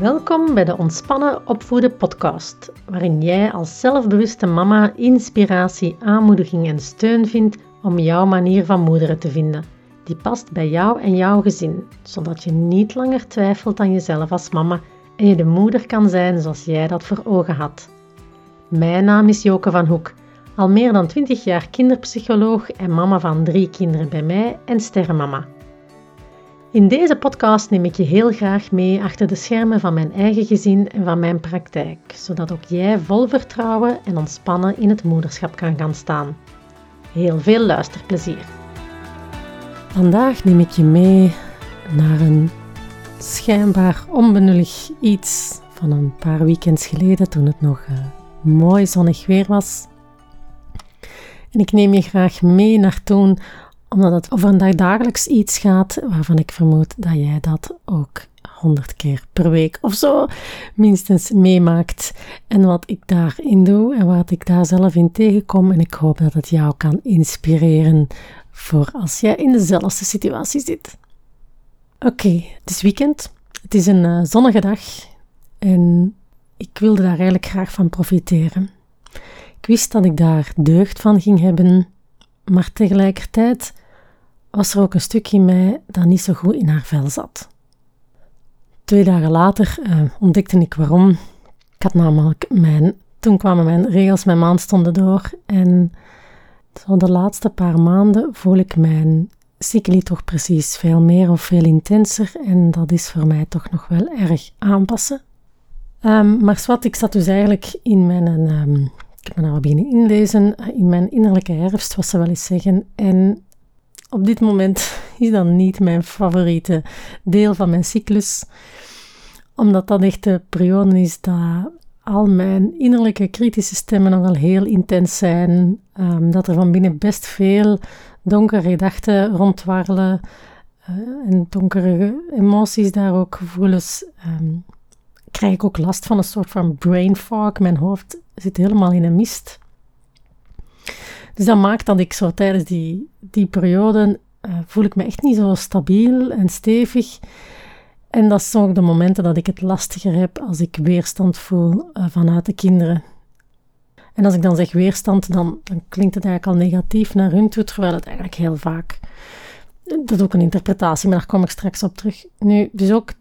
Welkom bij de Ontspannen Opvoeden podcast, waarin jij als zelfbewuste mama inspiratie, aanmoediging en steun vindt om jouw manier van moederen te vinden, die past bij jou en jouw gezin, zodat je niet langer twijfelt aan jezelf als mama en je de moeder kan zijn zoals jij dat voor ogen had. Mijn naam is Joke van Hoek, al meer dan 20 jaar kinderpsycholoog en mama van drie kinderen bij mij en sterrenmama. In deze podcast neem ik je heel graag mee achter de schermen van mijn eigen gezin en van mijn praktijk, zodat ook jij vol vertrouwen en ontspannen in het moederschap kan gaan staan. Heel veel luisterplezier. Vandaag neem ik je mee naar een schijnbaar onbenullig iets van een paar weekends geleden toen het nog uh, mooi zonnig weer was. En ik neem je graag mee naar toen omdat het over een dagelijks iets gaat waarvan ik vermoed dat jij dat ook honderd keer per week of zo minstens meemaakt. En wat ik daarin doe en wat ik daar zelf in tegenkom. En ik hoop dat het jou kan inspireren voor als jij in dezelfde situatie zit. Oké, het is weekend. Het is een uh, zonnige dag. En ik wilde daar eigenlijk graag van profiteren. Ik wist dat ik daar deugd van ging hebben, maar tegelijkertijd was er ook een stukje in mij dat niet zo goed in haar vel zat. Twee dagen later uh, ontdekte ik waarom. Ik had namelijk mijn, toen kwamen mijn regels, mijn maand stonden door en zo de laatste paar maanden voel ik mijn cycli toch precies veel meer of veel intenser en dat is voor mij toch nog wel erg aanpassen. Um, maar wat, ik zat dus eigenlijk in mijn, um, ik heb me nou beginnen inlezen, in mijn innerlijke herfst, wat ze wel eens zeggen, en op dit moment is dat niet mijn favoriete deel van mijn cyclus, omdat dat echt de periode is dat al mijn innerlijke kritische stemmen nogal heel intens zijn, um, dat er van binnen best veel donkere gedachten rondwarrelen uh, en donkere emoties daar ook, gevoelens. Um, krijg ik ook last van een soort van brain fog. Mijn hoofd zit helemaal in een mist. Dus dat maakt dat ik zo tijdens die, die periode uh, voel ik me echt niet zo stabiel en stevig. En dat zijn ook de momenten dat ik het lastiger heb als ik weerstand voel uh, vanuit de kinderen. En als ik dan zeg weerstand, dan, dan, klinkt het eigenlijk al negatief naar hun toe, terwijl het eigenlijk heel vaak... Dat is ook een interpretatie, maar daar kom ik straks op terug. Nu, dus ook,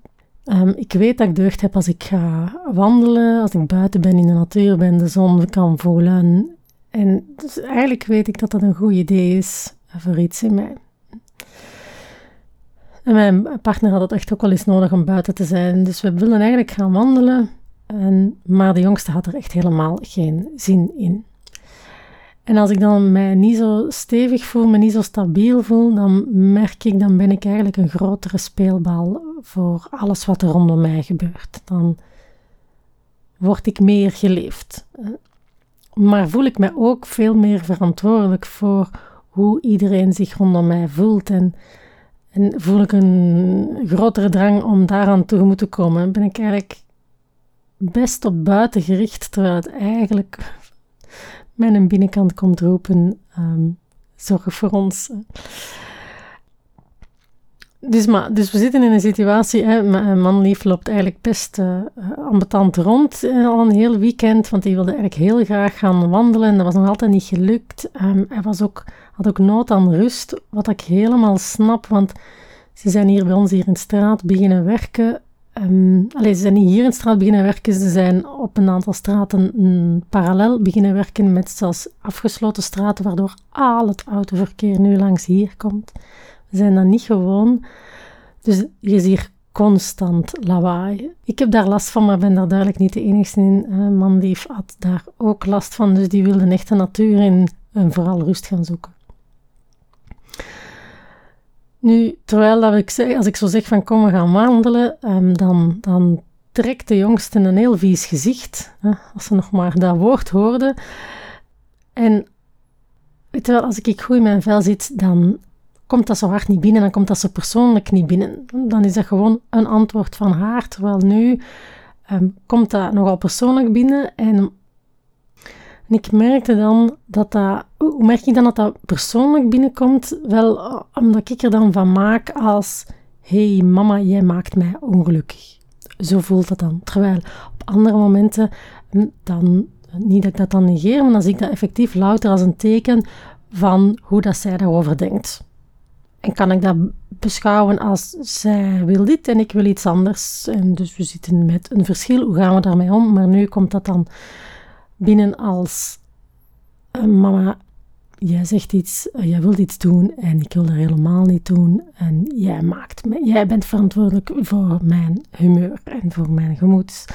um, ik weet dat ik deugd heb als ik ga wandelen, als ik buiten ben, in de natuur ben, de zon kan voelen. En dus eigenlijk weet ik dat dat een goed idee is voor iets in mij. En mijn partner had het echt ook wel eens nodig om buiten te zijn. Dus we wilden eigenlijk gaan wandelen. En, maar de jongste had er echt helemaal geen zin in. En als ik dan mij niet zo stevig voel, me niet zo stabiel voel, dan merk ik, dan ben ik eigenlijk een grotere speelbal voor alles wat er rondom mij gebeurt. Dan word ik meer geleefd. Maar voel ik mij ook veel meer verantwoordelijk voor hoe iedereen zich rondom mij voelt. En, en voel ik een grotere drang om daaraan toe te komen. Ben ik eigenlijk best op buiten gericht, terwijl het eigenlijk mijn binnenkant komt roepen: um, zorg voor ons. Dus, maar, dus we zitten in een situatie, hè, mijn manlief loopt eigenlijk best uh, ambetant rond uh, al een heel weekend, want hij wilde eigenlijk heel graag gaan wandelen en dat was nog altijd niet gelukt. Um, hij was ook, had ook nood aan rust, wat ik helemaal snap, want ze zijn hier bij ons hier in de straat beginnen werken. Um, allee, ze zijn niet hier in straat beginnen werken, ze zijn op een aantal straten mm, parallel beginnen werken met zelfs afgesloten straten, waardoor al het autoverkeer nu langs hier komt zijn dat niet gewoon. Dus je ziet hier constant lawaai. Ik heb daar last van, maar ben daar duidelijk niet de enige in. Een man die had daar ook last van, dus die wilde echt de natuur in en vooral rust gaan zoeken. Nu, terwijl dat ik zeg, als ik zo zeg van kom we gaan wandelen, um, dan, dan trekt de jongste een heel vies gezicht, hè, als ze nog maar dat woord hoorde. En weet je wel, als ik goed in mijn vel zit, dan komt dat zo hard niet binnen, dan komt dat zo persoonlijk niet binnen. Dan is dat gewoon een antwoord van haar, terwijl nu um, komt dat nogal persoonlijk binnen en, en ik merkte dan dat dat, hoe merk ik dan dat dat persoonlijk binnenkomt? Wel, omdat ik er dan van maak als, hey mama, jij maakt mij ongelukkig. zo voelt dat dan. Terwijl op andere momenten, hm, dan, niet dat ik dat dan negeer, maar dan zie ik dat effectief louter als een teken van hoe dat zij daarover denkt. En kan ik dat beschouwen als zij wil dit en ik wil iets anders. En dus we zitten met een verschil. Hoe gaan we daarmee om? Maar nu komt dat dan binnen als uh, mama, jij zegt iets, uh, jij wilt iets doen en ik wil dat helemaal niet doen. En jij maakt me, jij bent verantwoordelijk voor mijn humeur en voor mijn gemoed.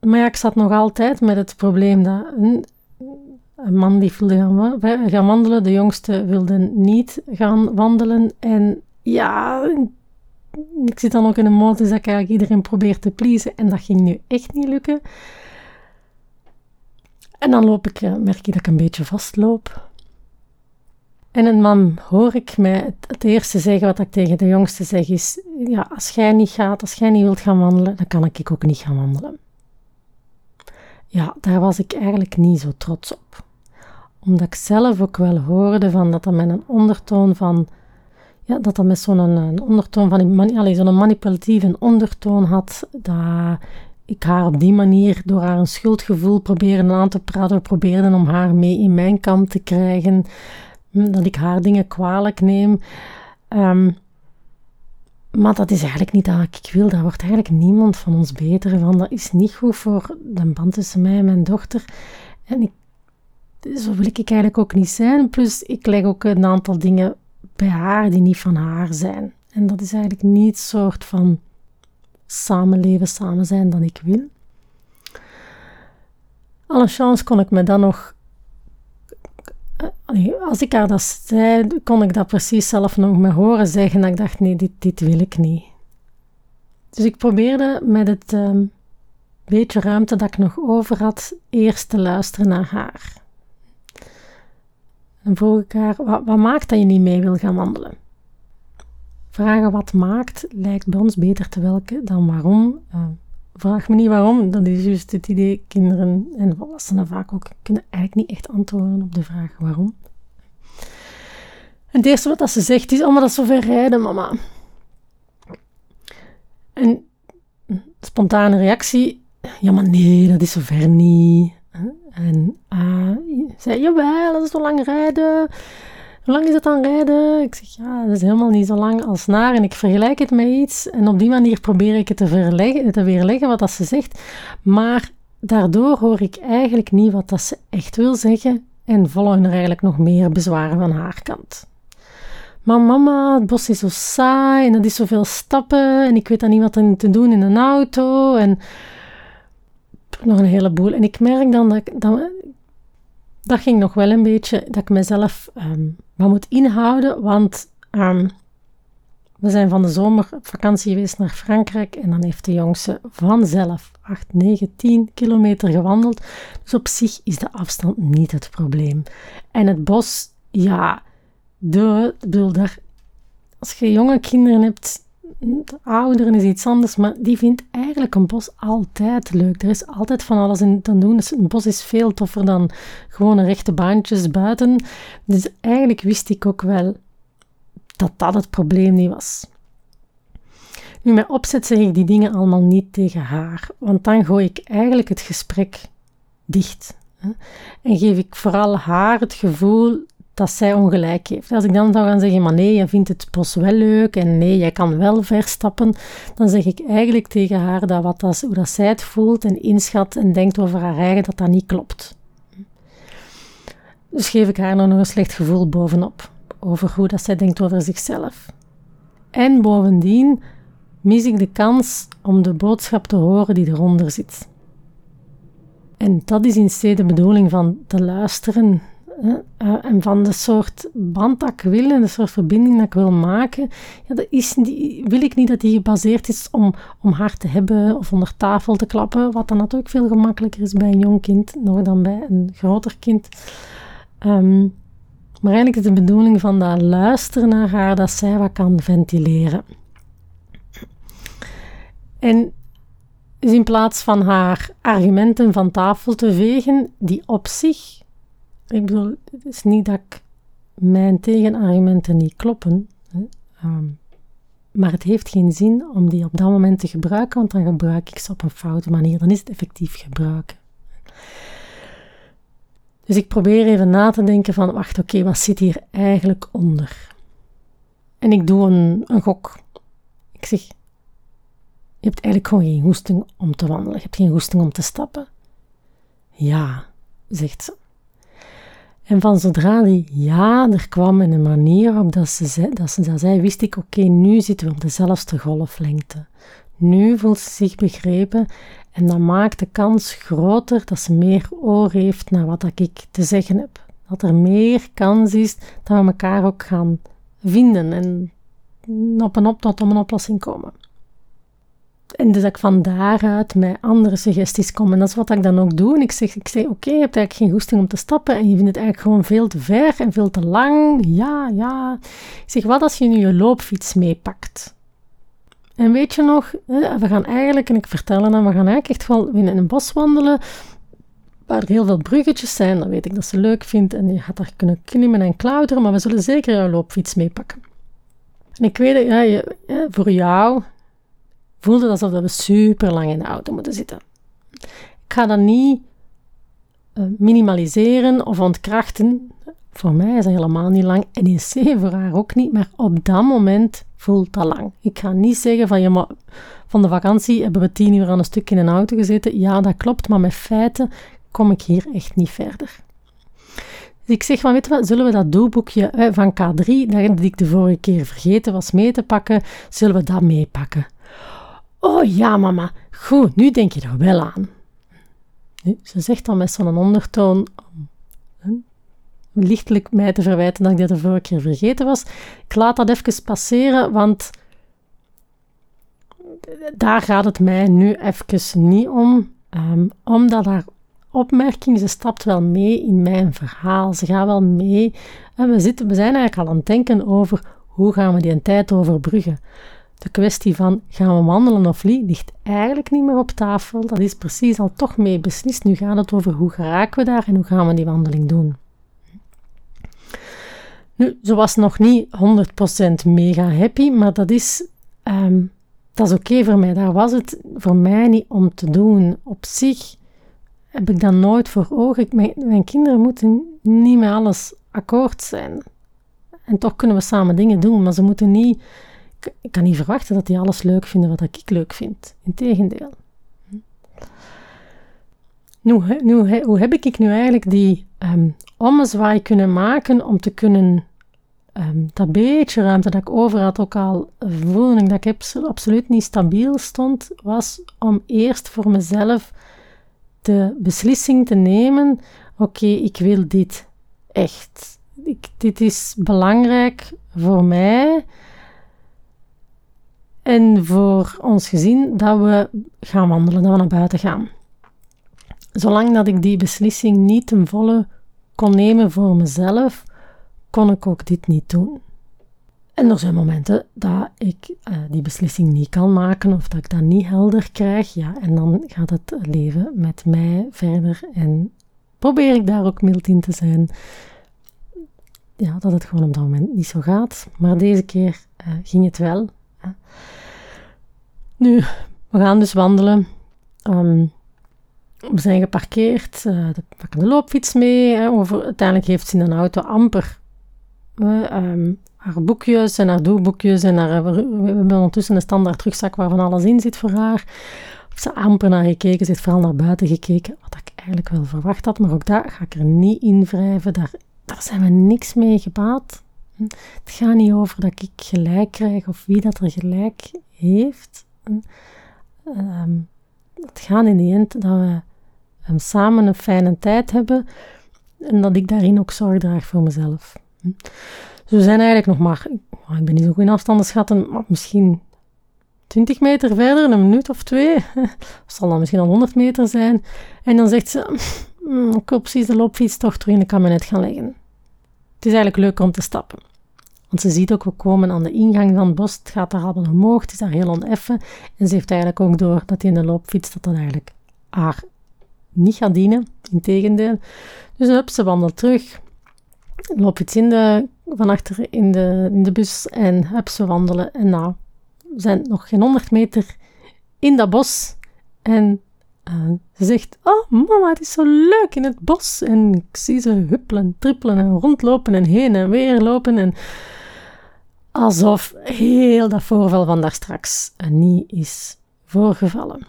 Maar ja, ik zat nog altijd met het probleem dat een, een man die wilde gaan, gaan wandelen, de jongste wilde niet gaan wandelen. En ja, ik zit dan ook in een modus dat ik eigenlijk iedereen probeer te pleasen. En dat ging nu echt niet lukken. En dan loop ik, eh, merk ik dat ik een beetje vastloop. En een man hoor ik mij het, eerste zeggen wat ik tegen de jongste zeg is: Ja, als jij niet gaat, als jij niet wilt gaan wandelen, dan kan ik ook niet gaan wandelen. Ja, daar was ik eigenlijk niet zo trots op. Omdat ik zelf ook wel hoorde van dat dat met een ondertoon van ja, dat dat met zo'n ondertoon van zo'n manipulatieve ondertoon had, dat ik haar op die manier door haar een schuldgevoel probeerde aan te praten, probeerde om haar mee in mijn kamp te krijgen, hm, dat ik haar dingen kwalijk neem. Ehm, maar dat is eigenlijk niet dat ik wil. Daar wordt eigenlijk niemand van ons beter van. Dat is niet goed voor de band tussen mij en mijn dochter. En ik, zo wil ik eigenlijk ook niet zijn. Plus, ik leg ook een aantal dingen bij haar die niet van haar zijn. En dat is eigenlijk niet het soort van samenleven, samen zijn dat ik wil. Alle kon ik me dan nog. Als ik haar dat zei, kon ik dat precies zelf nog me horen zeggen. Dat ik dacht: nee, dit, dit wil ik niet. Dus ik probeerde met het um, beetje ruimte dat ik nog over had, eerst te luisteren naar haar. En vroeg ik haar, wat, wat maakt dat je niet mee wil gaan wandelen? Vragen wat maakt lijkt bij ons beter te welken dan waarom. Uh, vraag me niet waarom, dat is juist het idee. Kinderen en volwassenen vaak ook kunnen eigenlijk niet echt antwoorden op de vraag waarom. En het eerste wat ze zegt is, oh maar dat is zo ver rijden, mama. En spontane reactie, ja maar nee, dat is zo ver niet. En uh, zei, jawel, dat is zo lang rijden. Hoe lang is het dan rijden? Ik zeg, ja, dat is helemaal niet zo lang als naar. En ik vergelijk het met iets. En op die manier probeer ik het te, verleggen, te weerleggen wat dat ze zegt. Maar daardoor hoor ik eigenlijk niet wat dat ze echt wil zeggen. En volgen er eigenlijk nog meer bezwaren van haar kant. Maar mama, het bos is zo saai en dat is zoveel stappen. En ik weet dan niet wat te doen in een auto. En nog een heleboel. En ik merk dan dat, ik, dat, dat ging nog wel een beetje, dat ik mezelf um, wat moet inhouden, want um, we zijn van de zomer op vakantie geweest naar Frankrijk en dan heeft de jongste vanzelf 8, 9, 10 kilometer gewandeld. Dus op zich is de afstand niet het probleem. En het bos, ja, de, bedoel, daar, als je jonge kinderen hebt, ouderen is iets anders, maar die vindt eigenlijk een bos altijd leuk. Er is altijd van alles in te doen. Dus een bos is veel toffer dan gewone rechte baantjes buiten. Dus eigenlijk wist ik ook wel dat dat het probleem niet was. Nu, met opzet zeg ik die dingen allemaal niet tegen haar, want dan gooi ik eigenlijk het gesprek dicht. En geef ik vooral haar het gevoel dat zij ongelijk heeft. Als ik dan zou gaan zeggen, maar nee, je vindt het bos wel leuk en nee, jij kan wel verstappen, dan zeg ik eigenlijk tegen haar dat wat dat, hoe dat zij het voelt en inschat en denkt over haar eigen, dat dat niet klopt. Dus geef ik haar nog een slecht gevoel bovenop, over hoe dat zij denkt over zichzelf. En bovendien mis ik de kans om de boodschap te horen die eronder zit. En dat is in de bedoeling van te luisteren uh, en van de soort band dat ik wil en de soort verbinding dat ik wil maken, ja, dat is die, wil ik niet dat die gebaseerd is om, om haar te hebben of onder tafel te klappen, wat dan natuurlijk veel gemakkelijker is bij een jong kind nog dan bij een groter kind. Um, maar eigenlijk is de bedoeling van dat luisteren naar haar dat zij wat kan ventileren. En dus in plaats van haar argumenten van tafel te vegen, die op zich ik bedoel, het is niet dat ik mijn tegenargumenten niet kloppen. Hè. Um, maar het heeft geen zin om die op dat moment te gebruiken, want dan gebruik ik ze op een foute manier. Dan is het effectief gebruiken. Dus ik probeer even na te denken van, wacht, oké, wat zit hier eigenlijk onder? En ik doe een, een gok. Ik zeg, je hebt eigenlijk gewoon geen goesting om te wandelen. Je hebt geen goesting om te stappen. Ja, zegt ze. En van zodra die ja er kwam in een manier op dat ze, dat, ze dat zei, wist ik, oké, nu zitten we op dezelfde golflengte. Nu voelt ze zich begrepen en dat maakt de kans groter dat ze meer oor heeft naar wat ik te zeggen heb. Dat er meer kans is dat we elkaar ook gaan vinden en op een op tot een oplossing komen. En dus dat ik van daaruit met andere suggesties kom. En dat is wat ik dan ook doe. Ik zeg, ik zeg oké, je hebt eigenlijk geen goesting om te stappen en je vindt het eigenlijk gewoon veel te ver en veel te lang. Ja, ja. Ik zeg, wat als je nu je loopfiets meepakt? En weet je nog, we gaan eigenlijk, en ik vertel dan, we gaan eigenlijk echt wel in een bos wandelen waar er heel veel bruggetjes zijn. Dan weet ik dat ze leuk vindt en je gaat daar kunnen klimmen en klauteren, maar we zullen zeker jouw loopfiets meepakken. En ik weet, ja, voor jou voelde alsof we super lang in de auto moeten zitten. Ik ga dat niet uh, minimaliseren of ontkrachten. Voor mij is dat helemaal niet lang en in C voor haar ook niet, maar op dat moment voelt dat lang. Ik ga niet zeggen van, ja, maar van de vakantie hebben we tien uur aan een stuk in een auto gezeten. Ja, dat klopt, maar met feiten kom ik hier echt niet verder. Dus ik zeg van, weet je wat, zullen we dat doelboekje van K3, dat ik de vorige keer vergeten was mee te pakken, zullen we dat meepakken? Oh ja, mama, goed, nu denk je er wel aan. Ze zegt dan met zo'n ondertoon, om lichtelijk mij te verwijten dat ik dat de vorige keer vergeten was. Ik laat dat even passeren, want daar gaat het mij nu even niet om. Um, omdat haar opmerking, ze stapt wel mee in mijn verhaal. Ze gaat wel mee. En we, zitten, we zijn eigenlijk al aan het denken over hoe gaan we die tijd overbruggen de kwestie van gaan we wandelen of niet, ligt eigenlijk niet meer op tafel. Dat is precies al toch mee beslist. Nu gaat het over hoe geraken we daar en hoe gaan we die wandeling doen. Nu, ze was nog niet 100% mega happy, maar dat is, um, dat is oké voor mij. Daar was het voor mij niet om te doen. Op zich heb ik dat nooit voor ogen. Mijn kinderen moeten niet met alles akkoord zijn. En toch kunnen we samen dingen doen, maar ze moeten niet ik kan niet verwachten dat die alles leuk vinden wat ik leuk vind. Integendeel. Nu, nu, hoe heb ik nu eigenlijk die um, ommezwaai kunnen maken om te kunnen um, dat beetje ruimte dat ik over had ook al voelde dat ik absoluut niet stabiel stond, was om eerst voor mezelf de beslissing te nemen: oké, ik wil dit echt. Dit is belangrijk voor mij en voor ons gezin dat we gaan wandelen, dat we naar buiten gaan. Zolang dat ik die beslissing niet ten volle kon nemen voor mezelf, kon ik ook dit niet doen. En er zijn momenten dat ik uh, die beslissing niet kan maken of dat ik dat niet helder krijg. Ja, en dan gaat het leven met mij verder en probeer ik daar ook mild in te zijn. Ja, dat het gewoon op dat moment niet zo gaat. Maar deze keer uh, ging het wel. Nu, we gaan dus wandelen. Um, we zijn geparkeerd, uh, we pakken de loopfiets mee. Hè, uiteindelijk heeft ze in een auto amper uh, haar boekjes en haar doelboekjes. En we, hebben ondertussen een standaard rugzak waarvan alles in zit voor haar. Ze heeft amper naar gekeken, ze heeft vooral naar buiten gekeken. Wat ik eigenlijk wel verwacht had, maar ook daar ga ik er niet in wrijven. Daar, daar zijn we niks mee gebaat. Het gaat niet over dat ik gelijk krijg of wie dat er gelijk heeft. Um, het gaat in die end dat we um, samen een fijne tijd hebben en dat ik daarin ook zorg draag voor mezelf. Dus we zijn eigenlijk nog maar, oh, ik ben niet zo goed in afstanden schatten, maar misschien 20 meter verder, een minuut of twee. Het zal dan misschien al 100 meter zijn. En dan zegt ze, hm, ik wil precies de loopfiets toch terug in de kabinet gaan leggen. Het is eigenlijk leuk om te stappen. Want ze ziet ook, we komen aan de ingang van het bos, het gaat daar allemaal omhoog, het is daar heel oneffen. En ze heeft eigenlijk ook door dat hij in de loopfiets dat dat eigenlijk haar niet gaat dienen, integendeel. Dus hup, ze wandelt terug, loopt iets in de, van achter in de, in de bus en hup, ze wandelen. En nou, we zijn nog geen 100 meter in dat bos. En uh, ze zegt, oh mama, het is zo leuk in het bos. En ik zie ze huppelen, trippelen en rondlopen en heen en weer lopen. En alsof heel dat voorval van daar straks niet is voorgevallen.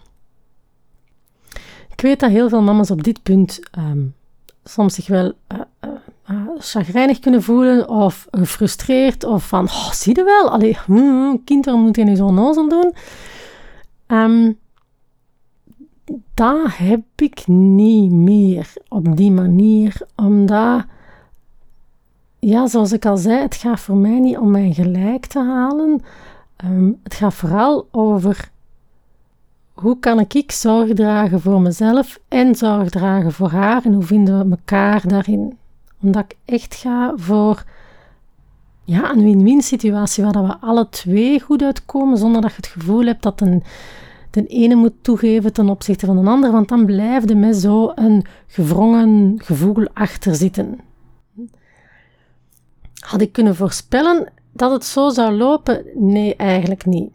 Ik weet dat heel veel mama's op dit punt um, soms zich wel uh, chagrijnig kunnen voelen of gefrustreerd of van, oh, zie je wel, allee, hmm, kind, waarom moet je nu zo nozel doen? Um, dat heb ik niet meer op die manier, omdat, ja, zoals ik al zei, het gaat voor mij niet om mijn gelijk te halen. Um, het gaat vooral over hoe kan ik zorg dragen voor mezelf en zorg dragen voor haar en hoe vinden we elkaar daarin. Omdat ik echt ga voor ja, een win-win situatie waar we alle twee goed uitkomen zonder dat je het gevoel hebt dat een de ene moet toegeven ten opzichte van de ander, want dan blijft er met zo een gewrongen gevoel achter zitten. Had ik kunnen voorspellen dat het zo zou lopen? Nee, eigenlijk niet.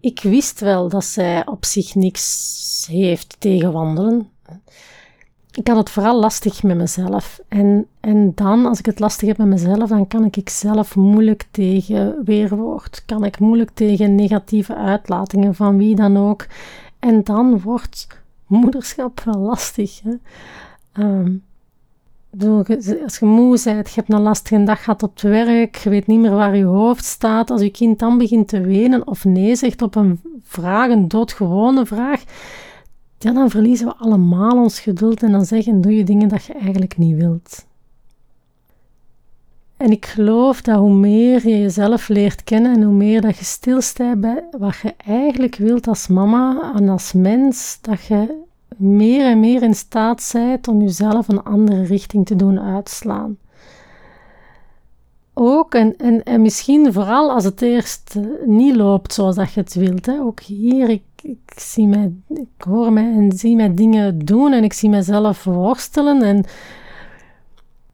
Ik wist wel dat zij op zich niks heeft tegen wandelen ik had het vooral lastig met mezelf. En, en dan, als ik het lastig heb met mezelf, dan kan ik zelf moeilijk tegen weerwoord. Kan ik moeilijk tegen negatieve uitlatingen van wie dan ook. En dan wordt moederschap wel lastig. Hè? Als je moe bent, je hebt een lastige dag gehad op het werk, je weet niet meer waar je hoofd staat, als je kind dan begint te wenen of nee zegt op een vraag, een doodgewone vraag, ja, dan verliezen we allemaal ons geduld en dan zeggen, doe je dingen dat je eigenlijk niet wilt. En ik geloof dat hoe meer je jezelf leert kennen en hoe meer dat je stilstaat bij wat je eigenlijk wilt als mama en als mens, dat je meer en meer in staat bent om jezelf een andere richting te doen uitslaan. Ook, en, en, en misschien vooral als het eerst niet loopt zoals dat je het wilt. Hè. Ook hier, ik ik, zie mij, ik hoor mij en zie mij dingen doen en ik zie mezelf worstelen. En,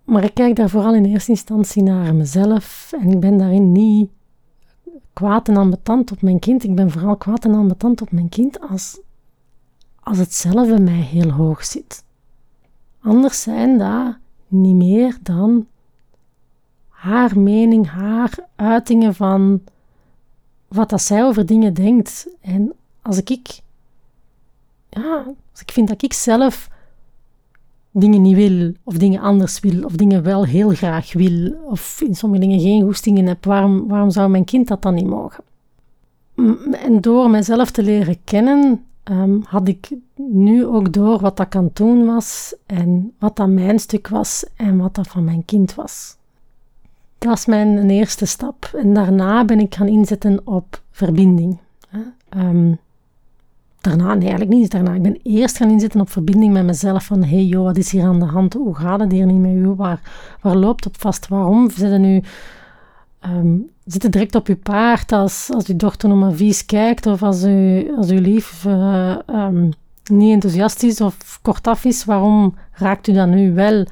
maar ik kijk daar vooral in eerste instantie naar mezelf en ik ben daarin niet kwaad en ambetant op mijn kind. Ik ben vooral kwaad en ambetant op mijn kind als, als het zelf mij heel hoog zit. Anders zijn dat niet meer dan haar mening, haar uitingen van wat dat zij over dingen denkt. En als ik, ja, als ik vind dat ik zelf dingen niet wil, of dingen anders wil, of dingen wel heel graag wil, of in sommige dingen geen goestingen heb, waarom, waarom zou mijn kind dat dan niet mogen? En door mezelf te leren kennen, um, had ik nu ook door wat dat kan doen was, en wat dat mijn stuk was, en wat dat van mijn kind was. Dat was mijn eerste stap. En daarna ben ik gaan inzetten op verbinding. Um, daarna, nee, eigenlijk niet daarna. Ik ben eerst gaan inzetten op verbinding met mezelf. Van, hey joh, wat is hier aan de hand? Hoe gaat het hier niet met u? Waar, waar loopt het vast? Waarom zitten nu... Um, zitten direct op uw paard als, als uw dochter nog maar vies kijkt of als, u, als lief uh, um, niet enthousiast is of kortaf is, waarom raakt u dan nu wel?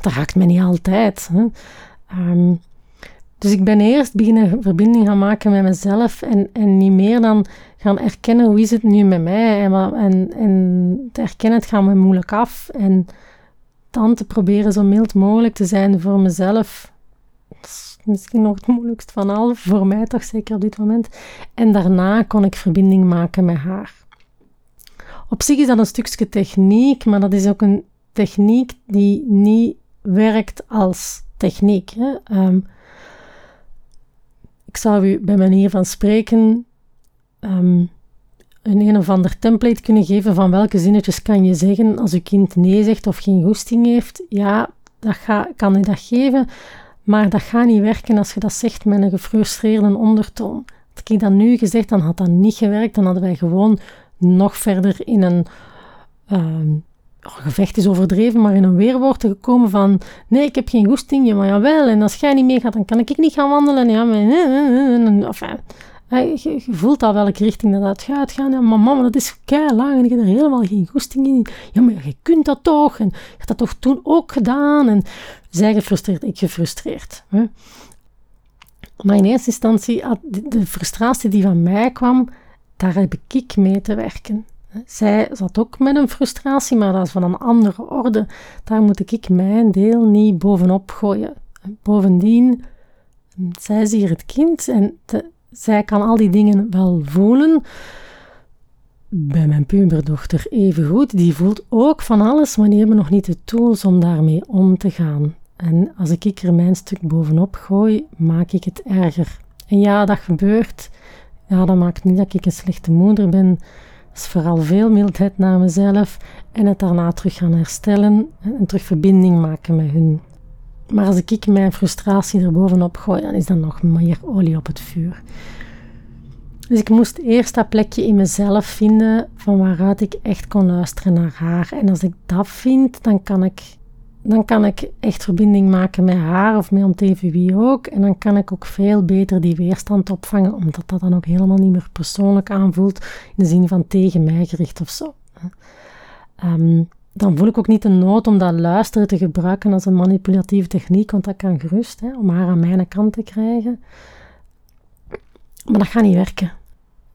Dat raakt mij niet altijd. Hè? Um, dus ik ben eerst beginnen verbinding gaan maken met mezelf en, en niet meer dan gaan erkennen hoe is het nu met mij. En, en, en te erkennen, het gaat me moeilijk af. En dan te proberen zo mild mogelijk te zijn voor mezelf. Misschien nog het moeilijkst van al, voor mij toch zeker op dit moment. En daarna kon ik verbinding maken met haar. Op zich is dat een stukje techniek, maar dat is ook een techniek die niet werkt als techniek. Hè. Um, ik zou u bij manier van spreken um, een een of ander template kunnen geven van welke zinnetjes kan je zeggen als je kind nee zegt of geen goesting heeft. Ja, dat ga, kan je dat geven, maar dat gaat niet werken als je dat zegt met een gefrustreerde ondertoon. Had ik dat nu gezegd, dan had dat niet gewerkt. Dan hadden wij gewoon nog verder in een um, gevecht is overdreven, maar in een weerwoord gekomen van nee, ik heb geen goesting, maar jawel, en als jij niet meegaat, dan kan ik niet gaan wandelen. Ja, maar, enfin, je, voelt al welke richting dat het gaat gaan. Maar mama, dat is kei lang en ik heb er helemaal geen goesting in. Ja, maar je kunt dat toch en je hebt dat toch toen ook gedaan. En zij gefrustreerd, ik gefrustreerd. Hè? Maar in eerste instantie, de frustratie die van mij kwam, daar heb ik mee te werken. Zij zat ook met een frustratie, maar dat is van een andere orde. Daar moet ik mijn deel niet bovenop gooien. Bovendien, zij is hier het kind en zij kan al die dingen wel voelen. Bij mijn puberdochter even goed. Die voelt ook van alles, maar die hebben nog niet de tools om daarmee om te gaan. En als ik er mijn stuk bovenop gooi, maak ik het erger. En ja, dat gebeurt. Ja, dat maakt niet dat ik een slechte moeder ben. Dat is vooral veel mildheid naar mezelf en het daarna terug gaan herstellen en terug verbinding maken met hun. Maar als ik mijn frustratie er bovenop gooi, dan is dat nog meer olie op het vuur. Dus ik moest eerst dat plekje in mezelf vinden van waaruit ik echt kon luisteren naar haar. En als ik dat vind, dan kan ik, dan kan ik echt verbinding maken met haar of met om even wie ook. En dan kan ik ook veel beter die weerstand opvangen, omdat dat dan ook helemaal niet meer persoonlijk aanvoelt in de zin van tegen mij gericht of zo. Um, dan voel ik ook niet de nood om dat luisteren te gebruiken als een manipulatieve techniek, want dat kan gerust, hè, om haar aan mijn kant te krijgen. Maar dat gaat niet werken.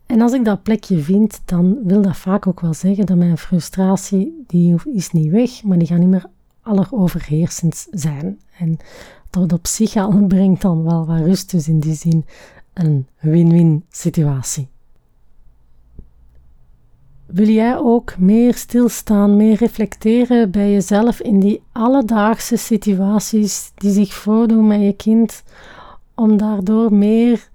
En als ik dat plekje vind, dan wil dat vaak ook wel zeggen dat mijn frustratie, die is niet weg, maar die gaat niet meer alleroverheersend zijn. En dat op zich al brengt dan wel wat rust, dus in die zin een win-win situatie. Wil jij ook meer stilstaan, meer reflecteren bij jezelf in die alledaagse situaties die zich voordoen met je kind, om daardoor meer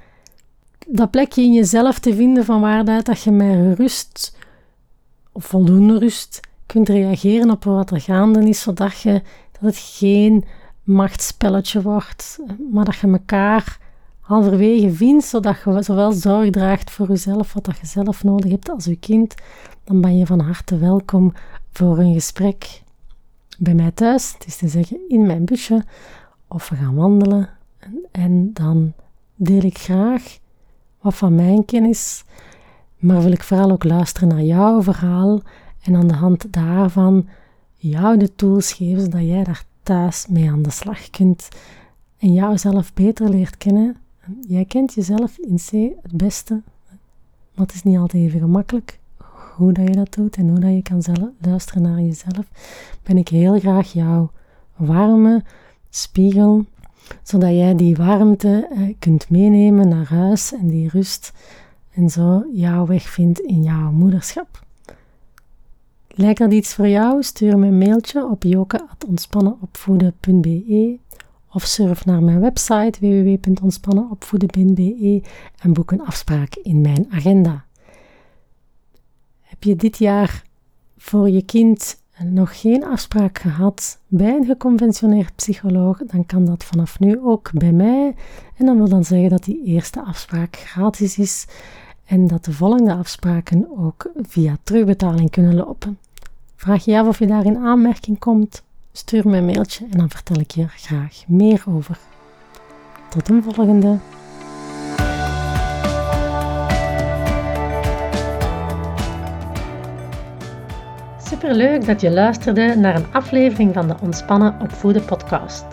dat plekje in jezelf te vinden van waaruit dat je met rust, of voldoende rust, kunt reageren op wat er gaande is, zodat je, dat het geen machtsspelletje wordt, maar dat je elkaar halverwege vindt, zodat je zowel zorg draagt voor jezelf, wat dat je zelf nodig hebt, als je kind, dan ben je van harte welkom voor een gesprek bij mij thuis. Het is te zeggen in mijn busje, of we gaan wandelen. En, en dan deel ik graag wat van mijn kennis, maar wil ik vooral ook luisteren naar jouw verhaal en aan de hand daarvan jou de tools geven zodat jij daar thuis mee aan de slag kunt en jouzelf beter leert kennen Jij kent jezelf in C het beste, maar het is niet altijd even gemakkelijk hoe dat je dat doet en hoe dat je kan zelf, luisteren naar jezelf. Ben ik heel graag jouw warme spiegel, zodat jij die warmte eh, kunt meenemen naar huis en die rust en zo jouw weg vindt in jouw moederschap. Lijkt dat iets voor jou? Stuur me een mailtje op joke.ontspannenopvoeden.be of surf naar mijn website www.ontspannenopvoeden.be en boek een afspraak in mijn agenda. Heb je dit jaar voor je kind nog geen afspraak gehad bij een geconventioneerd psycholoog, dan kan dat vanaf nu ook bij mij. En dan wil dan zeggen dat die eerste afspraak gratis is en dat de volgende afspraken ook via terugbetaling kunnen lopen. Vraag je af of je daar in aanmerking komt? Stuur me een mailtje en dan vertel ik je er graag meer over. Tot een volgende. Superleuk dat je luisterde naar een aflevering van de Ontspannen Opvoeden podcast.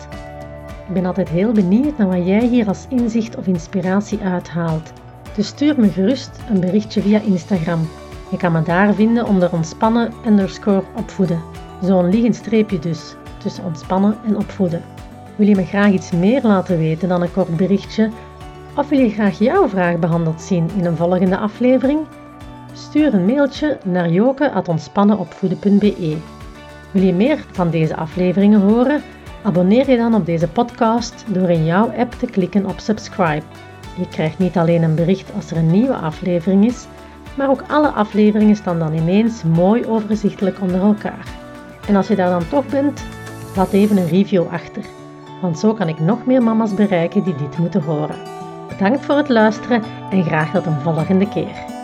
Ik ben altijd heel benieuwd naar wat jij hier als inzicht of inspiratie uithaalt. Dus stuur me gerust een berichtje via Instagram. Je kan me daar vinden onder ontspannen underscore opvoeden. Zo'n liggend streepje dus, tussen ontspannen en opvoeden. Wil je me graag iets meer laten weten dan een kort berichtje? Of wil je graag jouw vraag behandeld zien in een volgende aflevering? Stuur een mailtje naar joke.ontspannenopvoeden.be Wil je meer van deze afleveringen horen? Abonneer je dan op deze podcast door in jouw app te klikken op subscribe. Je krijgt niet alleen een bericht als er een nieuwe aflevering is, maar ook alle afleveringen staan dan ineens mooi overzichtelijk onder elkaar. En als je daar dan toch bent, laat even een review achter, want zo kan ik nog meer mama's bereiken die dit moeten horen. Bedankt voor het luisteren en graag tot een volgende keer.